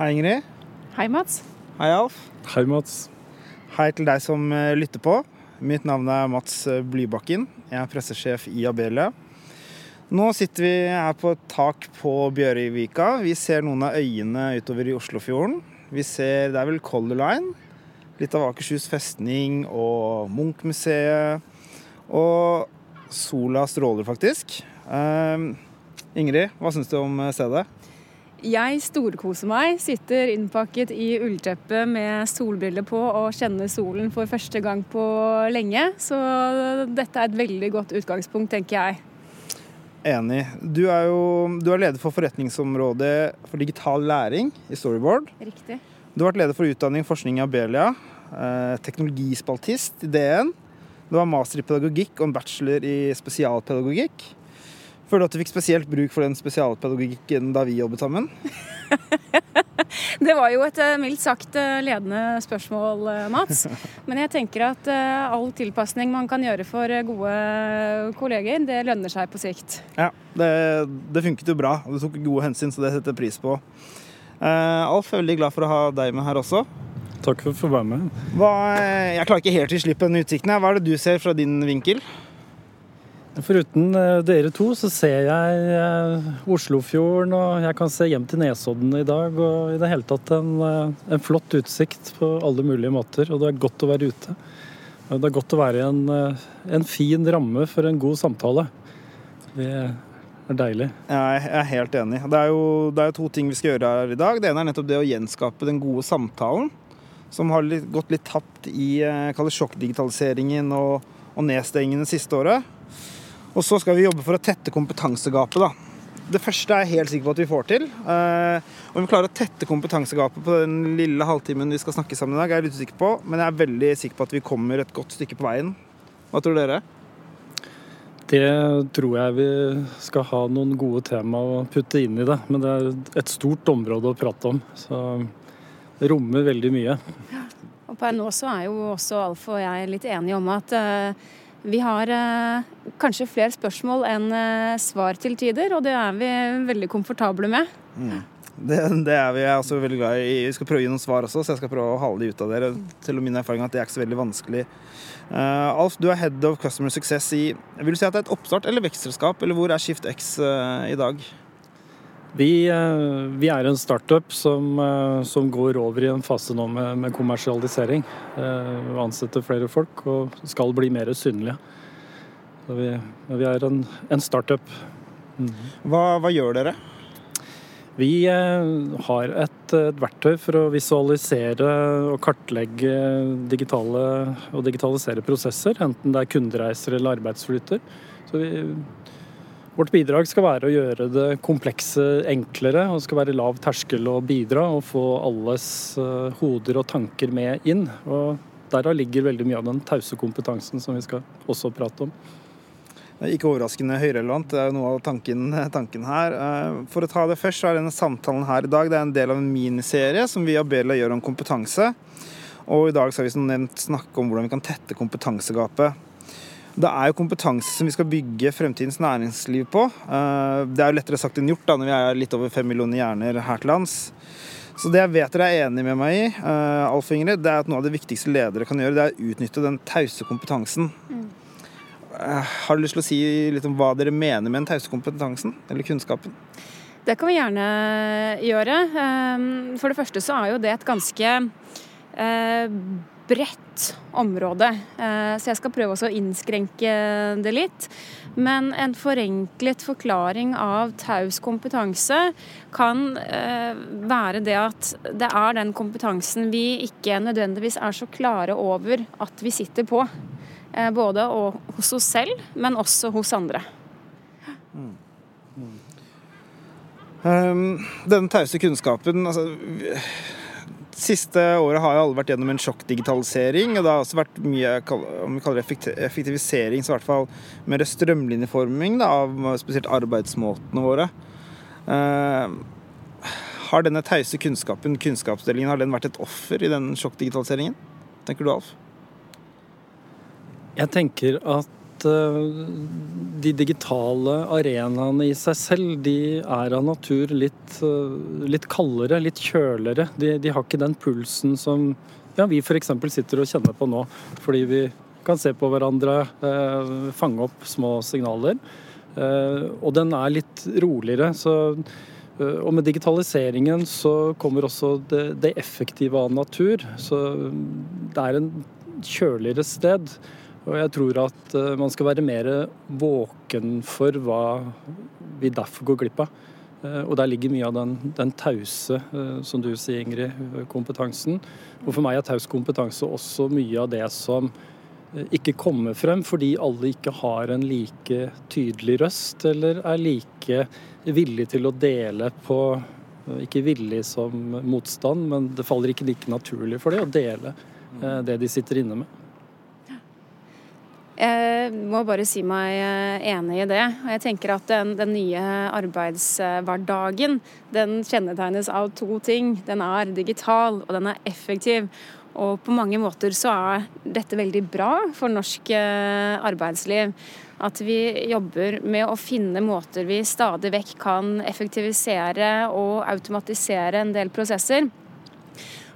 Hei, Ingrid. Hei, Mats. Hei, Alf. Hei, Mats. Hei til deg som eh, lytter på. Mitt navn er Mats eh, Blybakken. Jeg er pressesjef i Abelia. Nå sitter vi her på et tak på Bjørøyvika. Vi ser noen av øyene utover i Oslofjorden. Vi ser, Det er vel Color Line, litt av Akershus festning og Munch-museet. Og sola stråler faktisk. Uh, Ingrid, hva syns du om stedet? Jeg storkoser meg. Sitter innpakket i ullteppe med solbriller på og kjenner solen for første gang på lenge. Så dette er et veldig godt utgangspunkt, tenker jeg. Enig. Du er jo du er leder for forretningsområdet for digital læring i Storyboard. Riktig. Du har vært leder for utdanning og forskning i Abelia. Eh, teknologispaltist i DN. Du har master i pedagogikk og en bachelor i spesialpedagogikk. Føler du at du fikk spesielt bruk for den spesialpedagogikken da vi jobbet sammen? Det var jo et eh, mildt sagt eh, ledende spørsmål, eh, Mats. Men jeg tenker at all tilpasning man kan gjøre for gode kolleger, det lønner seg på sikt. Ja, det, det funket jo bra, du tok gode hensyn, så det setter jeg pris på. Alf, jeg er veldig glad for å ha deg med her også. Takk for å få være med. Hva, jeg klarer ikke helt til slippe den utsikten. Hva er det du ser fra din vinkel? Foruten dere to, så ser jeg Oslofjorden, og jeg kan se hjem til Nesodden i dag. Og i det hele tatt en, en, flott utsikt på alle mulige måter. Og det er godt å være ute. Det er godt å være i en, en fin ramme for en god samtale. Det er deilig. Jeg er helt enig. Det er, jo, det er to ting vi skal gjøre her i dag. Det ene er nettopp det å gjenskape den gode samtalen. Som har litt, gått litt tapt i sjokkdigitaliseringen og, og nedstengingen det siste året. Og så skal vi jobbe for å tette kompetansegapet. da. Det første er jeg helt sikker på at vi får til. Om vi klarer å tette kompetansegapet på den lille halvtimen vi skal snakke sammen i dag, er jeg litt usikker på, men jeg er veldig sikker på at vi kommer et godt stykke på veien. Hva tror dere? Det tror jeg vi skal ha noen gode tema å putte inn i det. Men det er et stort område å prate om. Så det rommer veldig mye. Ja. Og per nå så er jo også Alf og jeg litt enige om at uh, vi har eh, kanskje flere spørsmål enn eh, svar til tider, og det er vi veldig komfortable med. Mm. Det, det, er vi også veldig glad i. Vi skal prøve å gi noen svar også, så jeg skal prøve å hale de ut av dere. Til og min erfaring at det er ikke så veldig vanskelig. Uh, Alf, du er head of customer success i Vil du si at det er et oppstart eller vekstselskap, eller hvor er ShiftX uh, i dag? Vi, eh, vi, er en startup som, eh, som, går over i en fase nå med, med kommersialisering. Eh, vi ansetter flere folk og skal bli mer synlige. Så vi, vi er en, en startup. Mm. Hva, hva, gjør dere? Vi har et, et, verktøy for å visualisere og kartlegge digitale og digitalisere prosesser, enten det er kundereiser eller arbeidsflyter. Så vi Vårt bidrag skal være å gjøre det komplekse enklere, og skal være lav terskel å bidra og få alles eh, hoder og tanker med inn. Og Derav ligger veldig mye av den tause kompetansen som vi skal også prate om. Ikke overraskende høyrelevant, det er jo noe av tanken, tanken, her. Eh, for å ta det først, så er denne samtalen her i dag det er en del av en miniserie som vi Abela gjør om kompetanse. Og i dag skal vi som nevnt snakke om hvordan vi kan tette kompetansegapet. Det er jo kompetanse som vi skal bygge fremtidens næringsliv på. Eh, det er jo lettere sagt enn gjort da, når vi er litt over fem millioner hjerner her til lands. Så det jeg vet dere er enig med meg i, uh, Alf Ingrid, det er at noe av det viktigste ledere kan gjøre, det er å utnytte den tause kompetansen. Mm. Uh, har du lyst til å si litt om hva dere mener med den tause kompetansen, eller kunnskapen? Det kan vi gjerne gjøre. For det første så er jo det et ganske bredt område, eh, så jeg skal prøve å innskrenke det litt. Men en forenklet forklaring av taus kompetanse kan eh, være det at det er den kompetansen vi ikke nødvendigvis er så klare over at vi sitter på. Eh, både hos oss selv, men også hos andre. Mm. Mm. Um, den tause kunnskapen altså Siste året har jo alle vært gjennom en sjokkdigitalisering, og det har også vært mye om vi kaller det effektivisering, så i hvert fall mer strømlinjeforming da, av spesielt arbeidsmåtene våre. Uh, har denne tause kunnskapen, kunnskapsdelingen, har den vært et offer i den sjokkdigitaliseringen? Tenker du, Alf? Jeg tenker at at de digitale arenaene i seg selv, de er av natur litt, litt kaldere, litt kjøligere. De, de, har ikke den pulsen som ja, vi f.eks. sitter og kjenner på nå. Fordi vi kan se på hverandre, fange opp små signaler. Og den er litt roligere. så Eh, og med digitaliseringen så kommer også det, det, effektive av natur. Så det er en kjøligere sted. Og jeg tror at eh, man skal være mer våken for hva vi derfor går glipp av. Eh, og der ligger mye av den, den tause, som du sier, Ingrid, kompetansen. Og for meg er taus kompetanse også mye av det som ikke kommer frem fordi alle ikke har en like tydelig røst, eller er like villig til å dele på Ikke villig som motstand, men det faller ikke like naturlig for dem å dele eh, det de sitter inne med. Jeg må bare si meg eh, enig i det. Og Jeg tenker at den, den, nye arbeidshverdagen den kjennetegnes av to ting. Den er digital, og den er effektiv. Og på mange måter så er dette veldig bra for norsk eh, arbeidsliv. At vi jobber med å finne måter vi stadig vekk kan effektivisere og automatisere en del prosesser.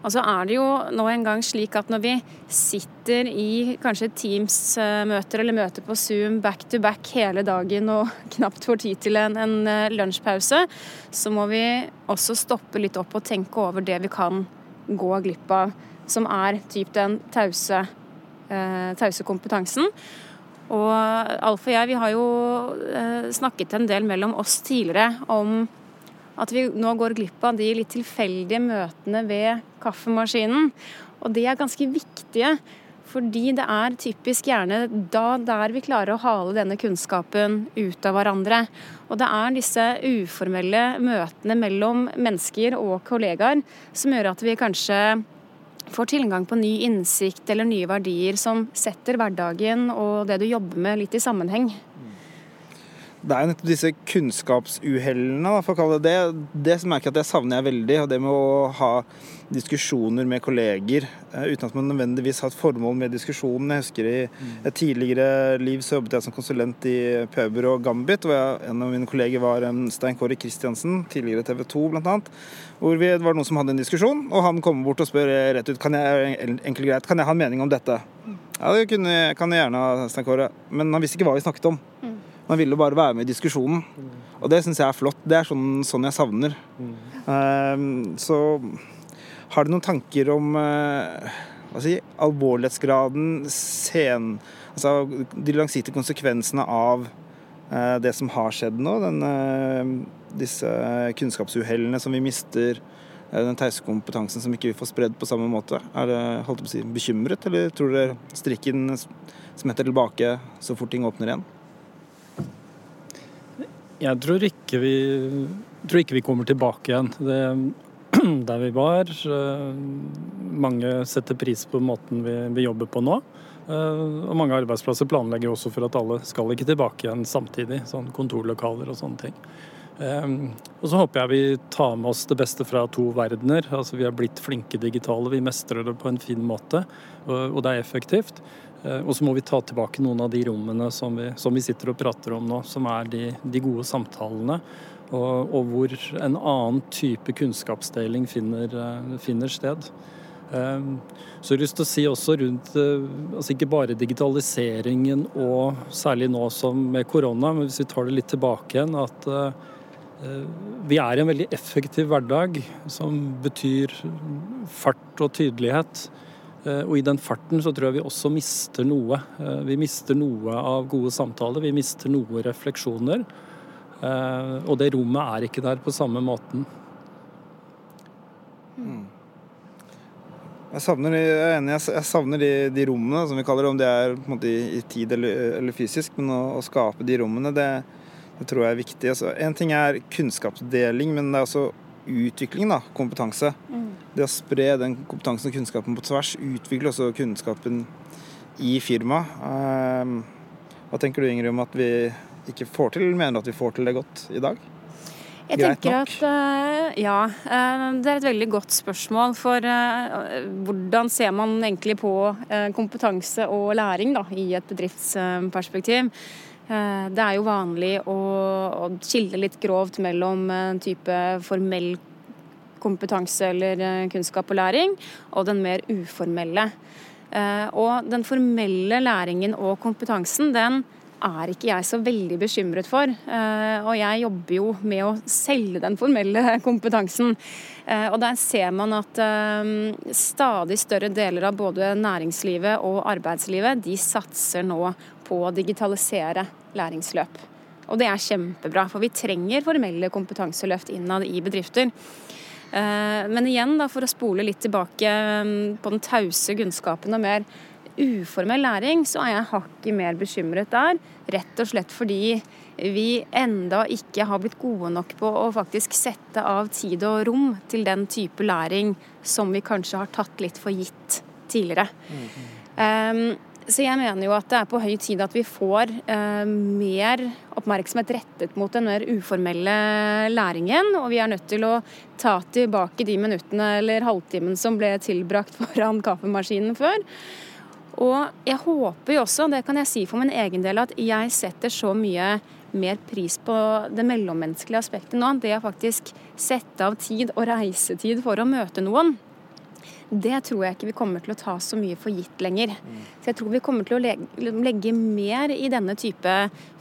Og så er det jo nå en gang slik at når vi sitter i kanskje Teams-møter eller møter på Zoom back to back hele dagen og knapt får tid til en, en eh, lunsjpause, så må vi også stoppe litt opp og tenke over det vi kan gå glipp av som er typ den tause, eh, tause kompetansen. Og Alf og jeg vi har jo eh, snakket en del mellom oss tidligere om at vi nå går glipp av de litt tilfeldige møtene ved kaffemaskinen. Og de er ganske viktige, fordi det er typisk gjerne da der vi klarer å hale denne kunnskapen ut av hverandre. Og det er disse uformelle møtene mellom mennesker og kollegaer som gjør at vi kanskje får tilgang på ny innsikt eller nye verdier som setter hverdagen og det du jobber med, litt i sammenheng. Det er jo nettopp disse kunnskapsuhellene, for å kalle det det. Det som merker at jeg savner jeg veldig. og Det med å ha diskusjoner med kolleger eh, uten at man nødvendigvis har et formål med diskusjonen. Jeg husker i et tidligere liv så jobbet jeg som konsulent i Pøber og Gambit. hvor jeg, En av mine kolleger var Stein Kåre Kristiansen, tidligere TV 2 bl.a. Hvor vi, det var noen som hadde en diskusjon, og han kommer bort og spør rett ut kan jeg, enkelt greit, kan jeg ha en mening om dette. Ja, det kunne, kan jeg gjerne, Stein Kåre. Men han visste ikke hva vi snakket om. Man ville bare være med i diskusjonen. Og det syns jeg er flott. Det er sånn, sånn jeg savner. Mm. Um, så har du noen tanker om uh, si, alvorlighetsgraden, sen, altså de langsiktige konsekvensene av uh, det som har skjedd nå? Den, uh, disse kunnskapsuhellene som vi mister, den tause kompetansen som ikke vi får spredd på samme måte. Er det holdt på å si, bekymret, eller tror dere strikken smetter tilbake så fort ting åpner igjen? Jeg tror ikke vi, tror ikke vi kommer tilbake igjen det, der vi var. Mange setter pris på måten vi, vi, jobber på nå. Eh, og mange arbeidsplasser planlegger også for at alle skal ikke tilbake igjen samtidig. Sånn kontorlokaler og sånne ting. Eh, og så håper jeg vi tar med oss det beste fra to verdener. Altså Vi har blitt flinke digitale, vi mestrer det på en fin måte, og det er effektivt. Eh, og så må vi ta tilbake noen av de rommene som vi, som vi sitter og prater om nå, som er de, de gode samtalene. Og, og, hvor en annen type kunnskapsdeling finner, eh, finner sted. Eh, så jeg har lyst til å si også rundt altså ikke bare digitaliseringen og særlig nå som med korona, men hvis vi tar det litt tilbake igjen, at vi er i en veldig effektiv hverdag som betyr fart og tydelighet. Eh, og i den farten så tror jeg vi også mister noe. Eh, vi mister noe av gode samtaler, vi mister noe refleksjoner. Eh, og det rommet er ikke der på samme måten. Mm. Jeg savner, jeg er enig, jeg savner de, de, rommene, som vi kaller det, om det er på en måte, i, tid eller, eller fysisk. Men å, å, skape de rommene, det, det tror jeg er viktig. Altså, en ting er kunnskapsdeling, men det er også utvikling, da, kompetanse. Mm. Det å spre den kompetansen og kunnskapen på tvers, utvikle også kunnskapen i firmaet. Ehm, hva tenker du Ingrid om at vi ikke får til, mener du at vi får til det godt i dag? Jeg tenker at eh, ja, eh, det er et veldig godt spørsmål. For eh, hvordan ser man egentlig på eh, kompetanse og læring da, i et bedriftsperspektiv? Det er jo vanlig å, skille litt grovt mellom type formell kompetanse eller eh, kunnskap og læring, og den mer uformelle. Eh, Og den formelle læringen og kompetansen, den er ikke jeg så veldig bekymret for. Eh, Og jeg jobber jo med å selge den formelle kompetansen. Og der ser man at stadig større deler av både næringslivet og arbeidslivet, de satser nå på å digitalisere læringsløp. Og det er kjempebra, for vi trenger formelle kompetanseløft innad i bedrifter. Eh, Men igjen, da, for å spole litt tilbake mm, på den tause kunnskapen og mer uformell læring, så er jeg hakket mer bekymret der. Rett og slett fordi vi enda ikke har blitt gode nok på å faktisk sette av tid og rom til den type læring som vi kanskje har tatt litt for gitt tidligere. Um, så jeg mener jo at det er på høy tid at vi får eh, mer oppmerksomhet rettet mot den mer uformelle læringen. Og vi er nødt til å ta tilbake de minuttene eller halvtimen som ble tilbrakt foran kaffemaskinen før. Og jeg håper jo også, det kan jeg si for min egen del, at jeg setter så mye mer pris på det mellommenneskelige aspektet nå. Det å faktisk sette av tid og reisetid for å møte noen det tror jeg ikke vi kommer til å ta så mye for gitt lenger. Så jeg tror vi kommer til å legge, mer i denne type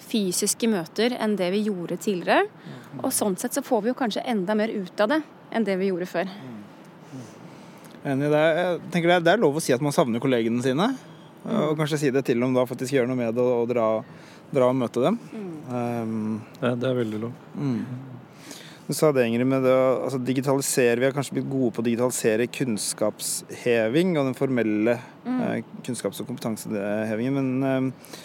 fysiske møter enn det vi gjorde tidligere. Og sånn sett så får vi jo kanskje enda mer ut av det enn det vi gjorde før. Enig i det. Jeg tenker det er, lov å si at man savner kollegene sine. Og kanskje si det til dem da, faktisk gjøre noe med det og dra, dra og møte dem. Um, Det, det er veldig lov. Du sa det, Ingrid, med det å altså, digitalisere. Vi har kanskje blitt gode på å digitalisere kunnskapsheving og den formelle eh, kunnskaps- og kompetansehevingen. Men eh,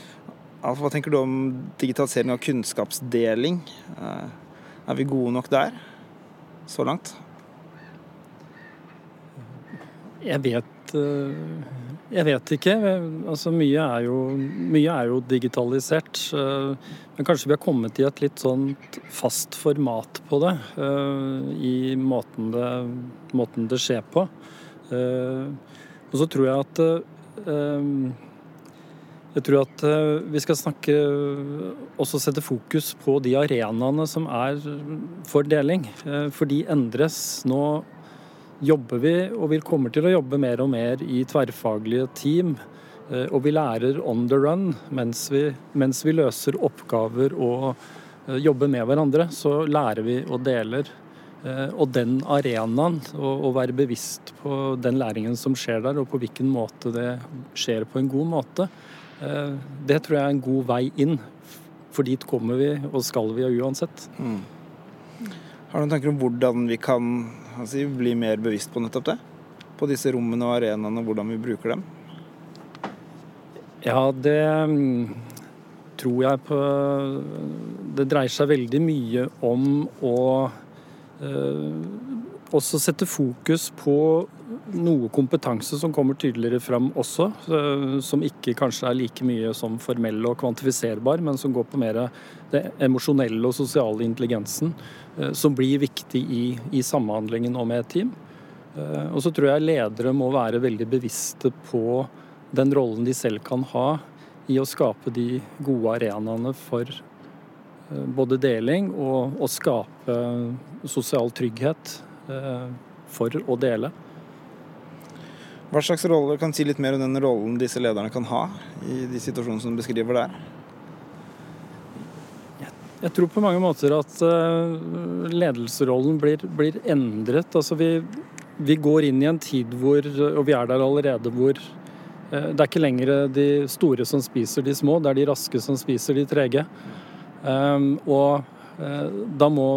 Alf, hva tenker du om digitalisering av kunnskapsdeling? Eh, er vi gode nok der så langt? Jeg vet eh, Jeg vet ikke. Altså, mye er jo, mye er jo digitalisert. Men kanskje vi har kommet i et litt sånn fast format på det. eh, I måten det, måten det skjer på. Eh, Og så tror jeg at eh, jeg tror at vi skal snakke også sette fokus på de arenaene som er for deling. For de endres. Nå jobber vi, og vi kommer til å jobbe mer og mer i tverrfaglige team. Eh, Og vi lærer on the run mens vi, mens vi løser oppgaver og eh, jobber med hverandre. Så lærer vi og deler. Eh, Og den arenaen, å være bevisst på den læringen som skjer der, og på hvilken måte det skjer på en god måte, det tror jeg er en god vei inn. For dit kommer vi, og skal vi uansett. Har du noen tanker om hvordan vi kan altså, bli mer bevisst på nettopp det? På disse rommene og arenaene, og hvordan vi bruker dem? Ja, det mm, tror jeg på Det dreier seg veldig mye om å eh, også sette fokus på noe kompetanse som kommer tydeligere fram også, eh, som ikke kanskje er like mye som formell og kvantifiserbar, men som går på mer det emosjonelle og sosiale intelligensen, eh, som blir viktig i, i samhandlingen og med et team. Eh, Og så tror jeg ledere må være veldig bevisste på den rollen de selv kan ha i å skape de gode arenaene for både deling og å skape sosial trygghet for å dele. Hva slags rolle kan si litt mer om den rollen disse lederne kan ha i de situasjonene som du beskriver der? Jeg tror på mange måter at ledelserollen ledelsesrollen blir, blir endret. Altså vi, vi går inn i en tid hvor, og vi er der allerede, hvor eh, det er ikke lenger de store som spiser de små, det er de raske som spiser de trege. Um, og, eh, da må,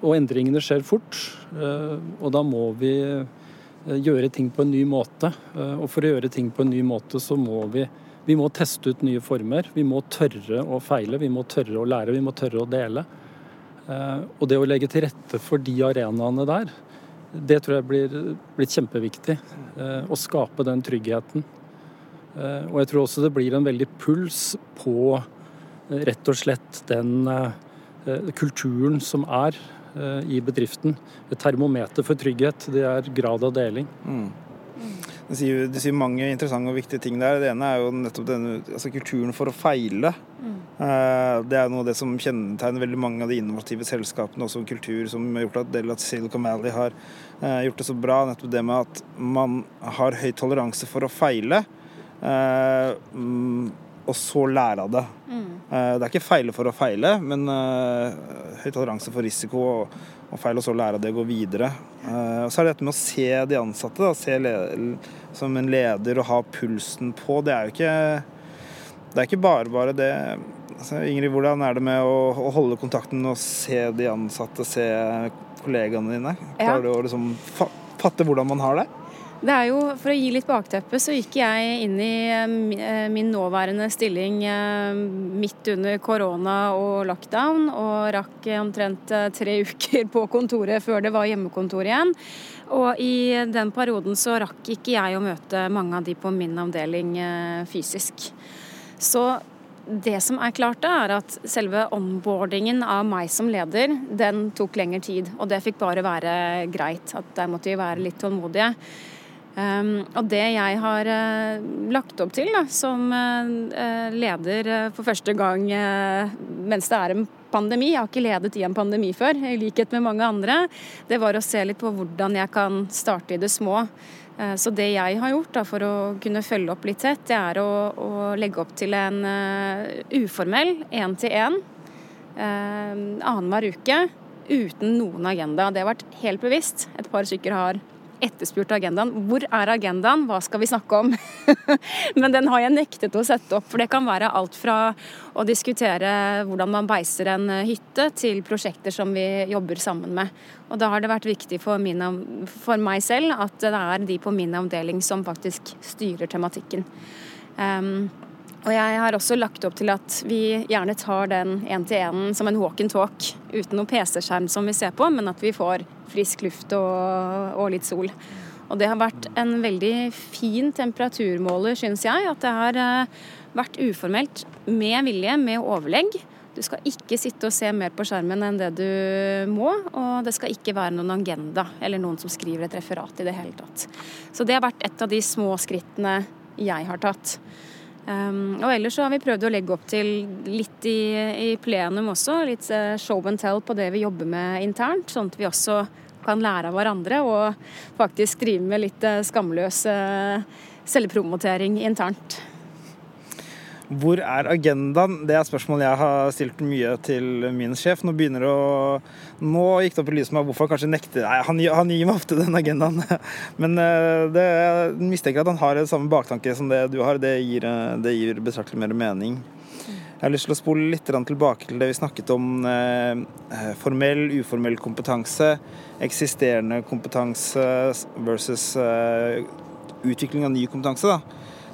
og endringene skjer fort, eh, og da må vi eh, gjøre ting på en ny måte. Eh, Og for å gjøre ting på en ny måte, så må vi, vi må teste ut nye former. Vi må tørre å feile, vi må tørre å lære, vi må tørre å dele. Eh, Og det å legge til rette for de arenaene der, det tror jeg blir, blitt kjempeviktig. eh, Å skape den tryggheten. Eh, Og jeg tror også det blir en veldig puls på eh, rett og slett den eh, eh, kulturen som er i bedriften. Et termometer for trygghet, det er grad av deling. Mm. Du sier, du sier, mange interessante og viktige ting der. Det ene er jo nettopp denne altså kulturen for å feile. Mm. Det er noe av det som kjennetegner veldig mange av de innovative selskapene, også en kultur som har gjort at del av Silicon Valley har gjort det så bra. Nettopp det med at man har høy toleranse for å feile. Mm, og så lære av det. Mm. Det er ikke feile for å feile, men høy toleranse for risiko og, og feil, og så lære av det og gå videre. Og så er det dette med å se de ansatte, da, se som en leder og ha pulsen på. Det er jo ikke Det er ikke bare bare det. Altså, Ingrid, hvordan er det med å, å, holde kontakten og se de ansatte, se kollegaene dine? Klarer ja. du å liksom fatte hvordan man har det? Det er jo, For å gi litt bakteppe, så gikk jeg inn i eh, min nåværende stilling eh, midt under korona og lockdown, og rakk omtrent eh, tre uker på kontoret før det var hjemmekontor igjen. Og i den perioden så rakk ikke jeg å møte mange av de på min avdeling fysisk. Så det som er klart, da, er at selve onboardingen av meg som leder, den tok lengre tid. Og det fikk bare være greit. At der måtte vi være litt tålmodige. Um, og det jeg har uh, lagt opp til da, som uh, leder uh, for første gang mens det er en pandemi, jeg har ikke ledet i en pandemi før, i likhet med mange andre, det var å se litt på hvordan jeg kan starte i det små. Så det jeg har gjort da, for å kunne følge opp litt tett, det er å, å legge opp til en uformell én-til-én annenhver uke uten noen agenda. Det har vært helt bevisst. Et par stykker har etterspurt agendaen. Hvor er agendaen, hva skal vi snakke om? Men den har jeg nektet å sette opp, for det kan være alt fra å diskutere hvordan man beiser en hytte, til prosjekter som vi jobber sammen med. Og da har det vært viktig for, min, for meg selv at det er de på min avdeling som faktisk styrer tematikken. Um, og jeg har også lagt opp til at vi gjerne tar den én-til-én som en walk and talk, uten noen PC-skjerm som vi ser på, men at vi får frisk luft og, og, litt sol. Og det har vært en veldig fin temperaturmåler, syns jeg. At det har eh, vært uformelt med vilje, med overlegg. Du skal ikke sitte og se mer på skjermen enn det du må, og det skal ikke være noen agenda eller noen som skriver et referat i det hele tatt. Så det har vært et av de små skrittene jeg har tatt. Um, og ellers så har vi prøvd å legge opp til litt i, i, plenum også, litt uh, show and tell på det vi jobber med internt, sånn at vi også kan lære av hverandre og faktisk drive med litt uh, skamløs uh, selvpromotering internt. Hvor er agendaen? Det er spørsmål jeg har stilt mye til min sjef. Nå begynner det å Nå gikk det opp i lyset meg hvorfor han kanskje nekter Nei, han, han, gir meg ofte den agendaen. Men eh, det, jeg mistenker at han har samme baktanke som det du har. Det gir, eh, det gir betraktelig mer mening. Jeg har lyst til å spole litt tilbake til det vi snakket om eh, formell, uformell kompetanse, eksisterende kompetanse versus utvikling av ny kompetanse.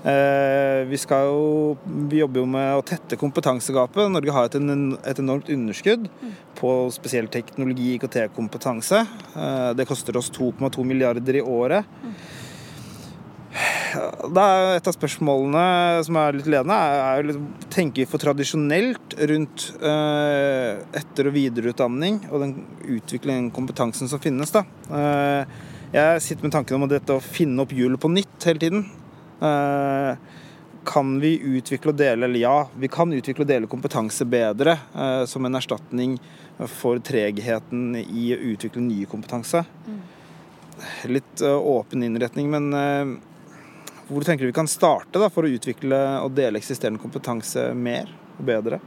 Eh, vi, jo, vi jobber jo med å tette kompetansegapet. Norge har et, et enormt underskudd på spesiell teknologi- IKT-kompetanse. Eh, det koster oss 2,2 milliarder i året. Da er et av spørsmålene som er litt ledende, er, jo litt, tenker vi for tradisjonelt rundt eh, etter- og videreutdanning og den utviklingen kompetansen som finnes. da. jeg sitter med tanken om dette å finne opp hjulet på nytt hele tiden. Eh, kan vi utvikle og dele Eller ja, vi kan utvikle og dele kompetanse bedre eh, som en erstatning for tregheten i å utvikle ny kompetanse. Mm. Litt eh, åpen innretning, men hvor tenker du vi kan starte da, for å utvikle og dele eksisterende kompetanse mer og bedre?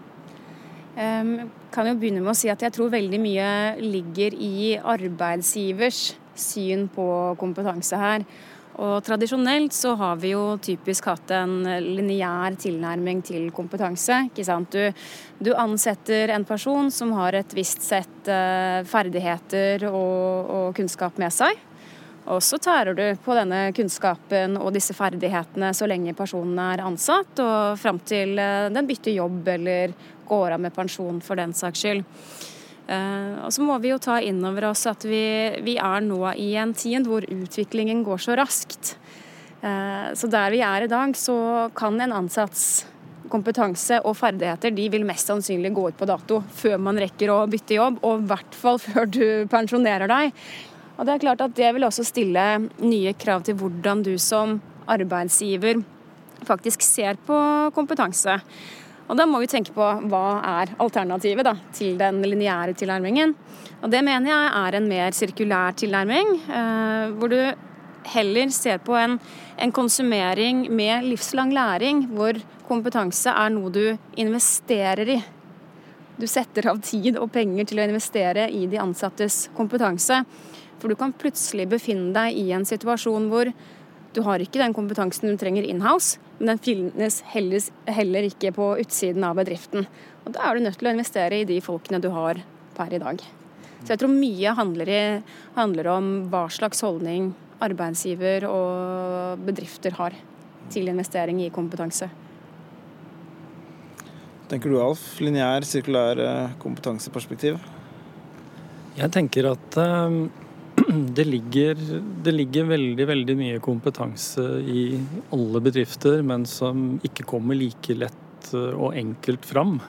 Jeg kan jo begynne med å si at jeg tror veldig mye ligger i arbeidsgivers syn på kompetanse her. Og tradisjonelt så har vi jo typisk hatt en lineær tilnærming til kompetanse. ikke sant? Du, du, ansetter en person som har et visst sett uh, ferdigheter og, og, kunnskap med seg. Og så tærer du på denne kunnskapen og disse ferdighetene så lenge personen er ansatt, og fram til uh, den bytter jobb eller går av med pensjon for den saks skyld. Eh, og så må vi jo ta inn over oss at vi, vi, er nå i en tid hvor utviklingen går så raskt. Eh, så der vi er i dag, så kan en ansatts kompetanse og ferdigheter de vil mest sannsynlig gå ut på dato før man rekker å bytte jobb, og i hvert fall før du pensjonerer deg. Og Det er klart at det vil også stille nye krav til hvordan du som arbeidsgiver faktisk ser på kompetanse. Og Da må vi tenke på hva er alternativet da, til den lineære tilnærmingen. Og Det mener jeg er en mer sirkulær tilnærming, eh, hvor du heller ser på en, en, konsumering med livslang læring, hvor kompetanse er noe du investerer i. Du setter av tid og penger til å investere i de ansattes kompetanse. For du kan plutselig befinne deg i en situasjon hvor du har ikke den kompetansen du trenger in-house, men den finnes heller, heller ikke på utsiden av bedriften. Og Da er du nødt til å investere i de folkene du har per i dag. Så jeg tror mye handler, i, handler om hva slags holdning arbeidsgiver og bedrifter har til investering i kompetanse. Tenker du, Alf? Lineær, sirkulær eh, kompetanseperspektiv? Jeg tenker at um, det, ligger, det ligger, veldig, veldig mye kompetanse i alle bedrifter, men som ikke kommer like lett eh, og enkelt fram.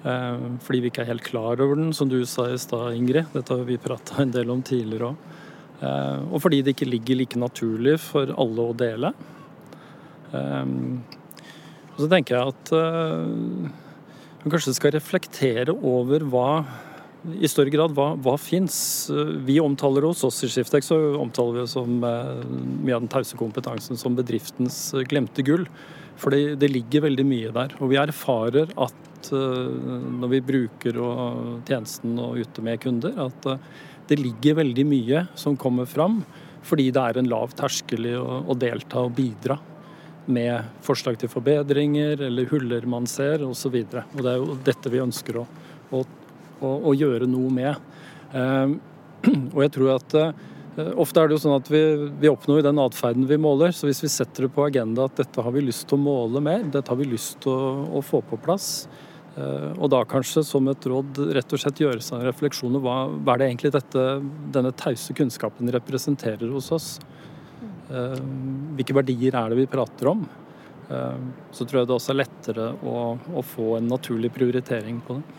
Uh, fordi vi ikke er helt klar over den, som du sa i stad, Ingrid. Dette har vi prata en del om tidligere òg. Eh, og fordi det ikke ligger like naturlig for alle å dele. Eh, og så tenker jeg at eh, kanskje skal reflektere over hva i større grad hva, hva fins. Vi omtaler oss, oss i Skiftek så omtaler vi oss som mye av den tause kompetansen som bedriftens glemte gull. For det, det, ligger veldig mye der. Og vi erfarer at når vi bruker tjenesten og ute med kunder, at det ligger veldig mye som kommer fram, fordi det er en lav terskel i å, å delta og bidra med forslag til forbedringer eller huller man ser osv. Det er jo dette vi ønsker å, å, å gjøre noe med. Eh, og jeg tror at eh, Ofte er det jo sånn at vi, vi oppnår den atferden vi måler. Så hvis vi setter det på agenda at dette har vi lyst til å måle mer, dette har vi lyst til å, å få på plass, Eh, og da kanskje som et råd rett og slett gjøre seg refleksjoner. Hva, hva er det egentlig dette, denne tause kunnskapen representerer hos oss? Eh, hvilke verdier er det vi prater om? Eh, så tror jeg det også er lettere å, å få en naturlig prioritering på det.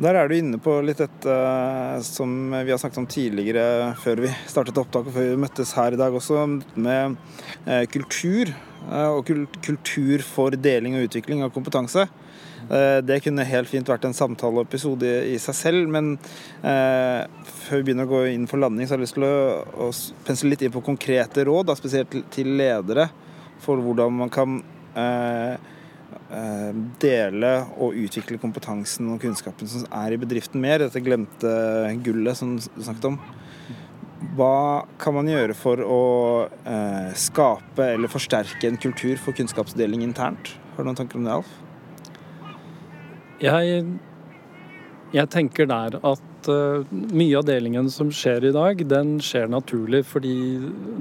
Der er du inne på litt dette som vi har snakket om tidligere før vi startet opptaket, før vi møttes her i dag også, med kultur. Og kultur for deling og utvikling av kompetanse. Eh, det kunne helt fint vært en samtaleepisode i seg selv, men eh, før vi begynner å gå inn for landing, så har jeg lyst til å, å pensle litt inn på konkrete råd, da, spesielt til ledere, for hvordan man kan eh, eh, dele og utvikle kompetansen og kunnskapen som er i bedriften mer, dette glemte gullet som du snakket om. Hva kan man gjøre for å eh, skape eller forsterke en kultur for kunnskapsdeling internt? Har du noen tanker om det, Alf? Jeg, jeg tenker der at uh, mye av delingen som skjer i dag, den skjer naturlig fordi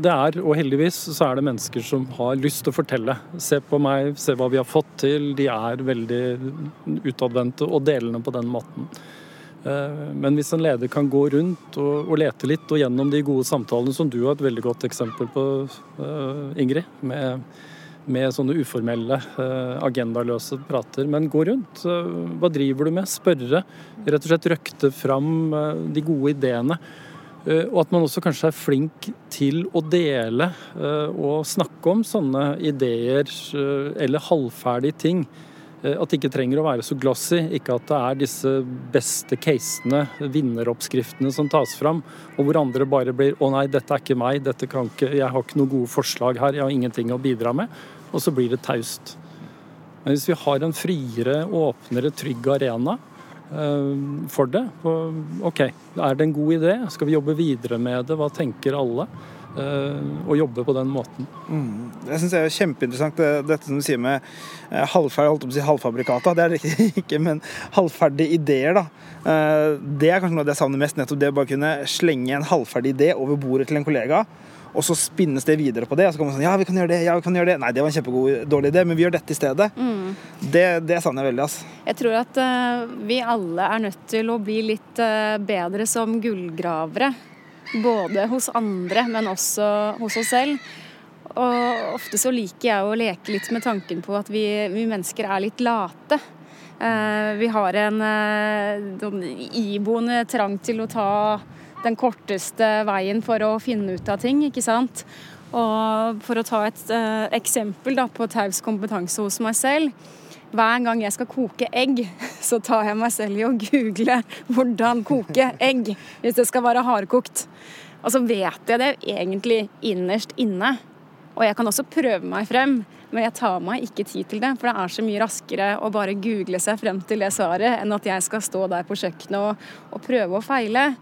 det er, og heldigvis, så er det mennesker som har lyst til å fortelle. Se på meg, se hva vi har fått til. De er veldig utadvendte og delende på den måten. Uh, men hvis en leder kan gå rundt og, og, lete litt, og gjennom de gode samtalene som du har et veldig godt eksempel på, uh, Ingrid, med med sånne uformelle, eh, agendaløse prater. Men gå rundt. Hva driver du med? Spørre. Rett og slett røkte fram eh, de gode ideene. Eh, og at man også kanskje er flink til å dele og snakke om sånne ideer eller halvferdige ting. At det ikke trenger å være så glossy, ikke at det er disse beste casene, vinneroppskriftene, som tas fram, og hvor andre bare blir 'Å nei, dette er ikke meg, dette kan ikke, jeg har ikke noen gode forslag her, jeg har ingenting å bidra med' og så blir det taust. Men hvis vi har en friere, åpnere, trygg arena eh, for det OK, er det en god idé? Skal vi jobbe videre med det? Hva tenker alle? Og eh, jobbe på den måten. Mm. Jeg syns det er kjempeinteressant dette som du sier med eh, halvferdig, holdt på å si halvfabrikata. Det er det ikke, men halvferdige ideer, da. Det er kanskje noe av det jeg savner mest. Nettopp det å bare kunne slenge en halvferdig idé over bordet til en kollega og så spinnes det videre på det. Og så kommer man sånn Ja, vi kan gjøre det. ja, vi kan gjøre det. Nei, det var en kjempegod, dårlig idé, men vi gjør dette i stedet. Mm. Det, det savner jeg veldig. altså. Jeg tror at uh, vi alle er nødt til å bli litt uh, bedre som gullgravere. Både hos andre, men også hos oss selv. Og ofte så liker jeg å leke litt med tanken på at vi, vi mennesker er litt late. Eh, vi har en eh, iboende trang til å ta den korteste veien for å finne ut av ting, ikke sant. Og for å ta et uh, eksempel da, på taus kompetanse hos meg selv. Hver gang jeg skal koke egg, så tar jeg meg selv i å google 'hvordan koke egg' hvis det skal være hardkokt. Og så vet jeg det egentlig innerst inne. Og jeg kan også prøve meg frem, men jeg tar meg ikke tid til det. For det er så mye raskere å bare google seg frem til det svaret enn at jeg skal stå der på kjøkkenet og, og prøve å feile.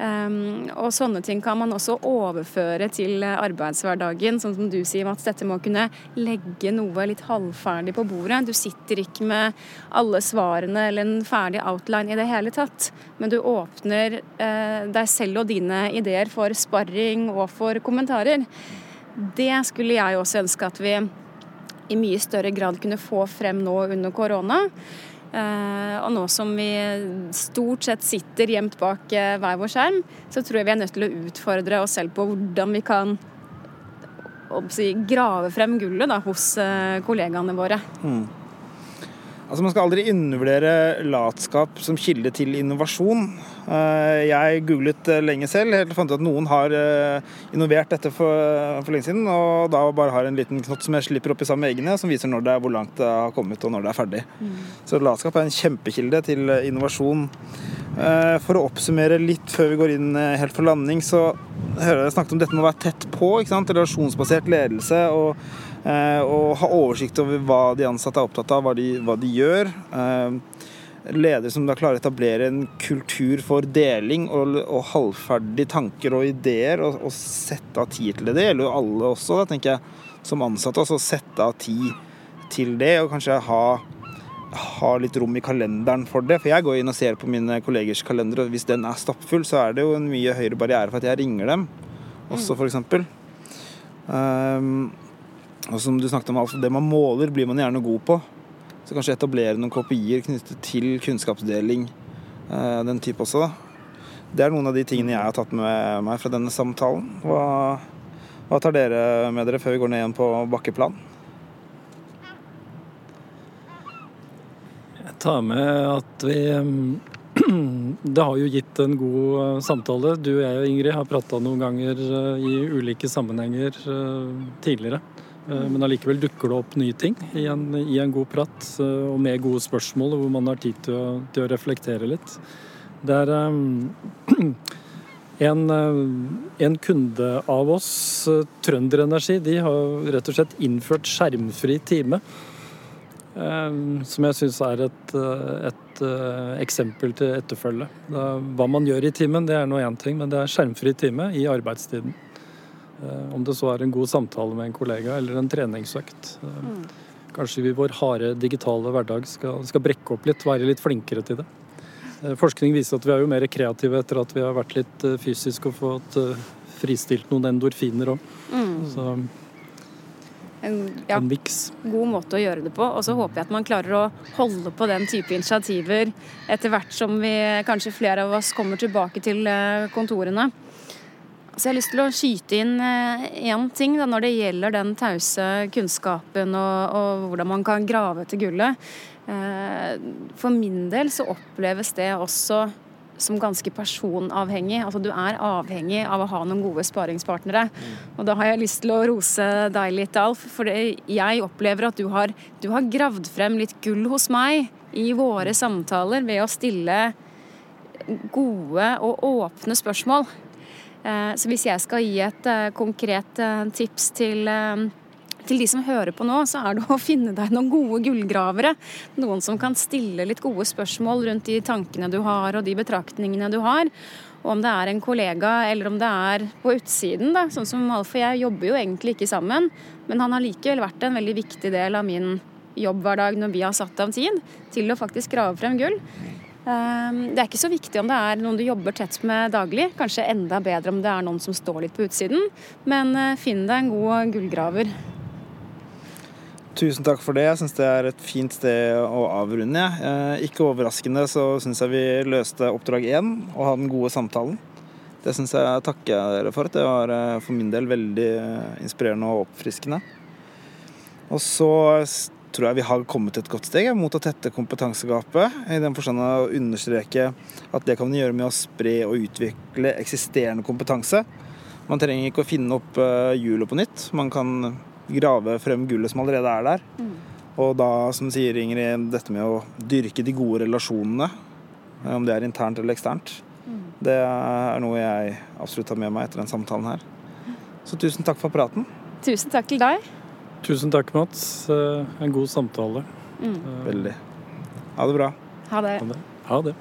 Um, og sånne ting kan man også overføre til arbeidshverdagen. Sånn som du sier, Mats, dette med å kunne legge noe litt halvferdig på bordet. Du sitter ikke med alle svarene eller en ferdig outline i det hele tatt. Men du åpner uh, deg selv og dine ideer for sparring og for kommentarer. Det skulle jeg også ønske at vi i mye større grad kunne få frem nå under korona. Uh, og nå som vi stort sett sitter gjemt bak uh, hver vår skjerm, så tror jeg vi er nødt til å utfordre oss selv på hvordan vi kan grave frem gullet da, hos uh, kollegaene våre. Mm. Altså Man skal aldri undervurdere latskap som kilde til innovasjon. Eh, jeg googlet eh, lenge selv, helt fant ut at noen har eh, innovert dette for, for, lenge siden. Og da bare har en liten knott som jeg slipper oppi sammen med eggene, som viser når det er, hvor langt det har kommet og når det er ferdig. Mm. Så latskap er en kjempekilde til innovasjon. For å oppsummere litt før vi går inn helt for landing, så hører jeg snakket om dette med å være tett på. ikke sant? Relasjonsbasert ledelse. og og ha oversikt over hva de ansatte er opptatt av, hva de, hva de gjør. Eh, ledere som da klarer å etablere en kultur for deling og, og halvferdige tanker og ideer, og, og, sette av tid til det. Det gjelder jo alle også, da, tenker jeg, som ansatte. Altså sette av tid til det, og kanskje ha, ha litt rom i kalenderen for det. For jeg går inn og ser på mine kollegers kalender, og hvis den er stappfull, så er det jo en mye høyere barriere for at jeg ringer dem også, f.eks. Um, og som du snakket om, Det man måler, blir man gjerne god på. Så kanskje etablere noen kopier knyttet til kunnskapsdeling. Eh, den type også. Det er noen av de tingene jeg har tatt med meg fra denne samtalen. Hva, hva tar dere med dere før vi går ned igjen på bakkeplan? Jeg tar med at vi Det har jo gitt en god samtale. Du og jeg og Ingrid har prata noen ganger eh, i ulike sammenhenger eh, tidligere. Eh, men allikevel dukker det opp nye ting i en, i en, god prat eh, og med gode spørsmål, hvor man har tid til å, til å reflektere litt. Det er um, en, en, kunde av oss, Trønder Energi, de har rett og slett innført skjermfri time. Som jeg syns er et, et uh, eksempel til etterfølge. Hva man gjør i timen, det er nå én ting, men det er skjermfri time i arbeidstiden. Eh, om det så er en god samtale med en kollega eller en treningsøkt. Eh, mm. Kanskje vi i vår harde digitale hverdag skal, skal, brekke opp litt, være litt flinkere til det. Eh, forskning viser at vi er jo mer kreative etter at vi har vært litt fysiske og fått fristilt noen endorfiner òg. Mm. Så en, ja, en miks. God måte å gjøre det på. Og så håper jeg at man klarer å holde på den type initiativer etter hvert som vi kanskje flere av oss kommer tilbake til kontorene. Så jeg har lyst til å skyte inn én eh, ting da, når det gjelder den tause kunnskapen og, og, hvordan man kan grave til gullet. Eh, for min del så oppleves det også som ganske personavhengig. Altså du er avhengig av å ha noen gode sparingspartnere. Mm. Og da har jeg lyst til å rose deg litt, Alf. For jeg opplever at du har, du har gravd frem litt gull hos meg i våre samtaler ved å stille gode og åpne spørsmål. Eh, så hvis jeg skal gi et eh, konkret eh, tips til, til de som hører på nå, så er det å finne deg noen gode gullgravere. Noen som kan stille litt gode spørsmål rundt de tankene du har og de betraktningene du har. Og om det er en kollega eller om det er på utsiden, da. Sånn som Alf og jeg jobber jo egentlig ikke sammen, men han har likevel vært en veldig viktig del av min jobbhverdag når vi har satt av tid til å faktisk grave frem gull. Ehm, det er ikke så viktig om det er noen du jobber tett med daglig. Kanskje enda bedre om det er noen som står litt på utsiden. Men eh, finn deg en god gullgraver. Tusen takk for det. Jeg syns det er et fint sted å avrunde. Eh, ikke overraskende så syns jeg vi løste oppdrag én, å ha den gode samtalen. Det syns jeg takker dere for. Det var eh, for min del veldig inspirerende og oppfriskende. Og så tror jeg vi har kommet et godt steg mot å tette kompetansegapet. I den forstand å understreke at det kan vi gjøre med å spre og utvikle eksisterende kompetanse. Man trenger ikke å finne opp eh, hjulet på nytt. Man kan grave frem gullet som allerede er der. Og da, som sier Ingrid, dette med å dyrke de gode relasjonene, eh, om det er internt eller eksternt, det er noe jeg absolutt har med meg etter den samtalen her. Så tusen takk for praten. Tusen takk til deg. Tusen takk, Mats. Eh, En god samtale. Veldig. Ha det bra. Ha det. Ha det. Ha det.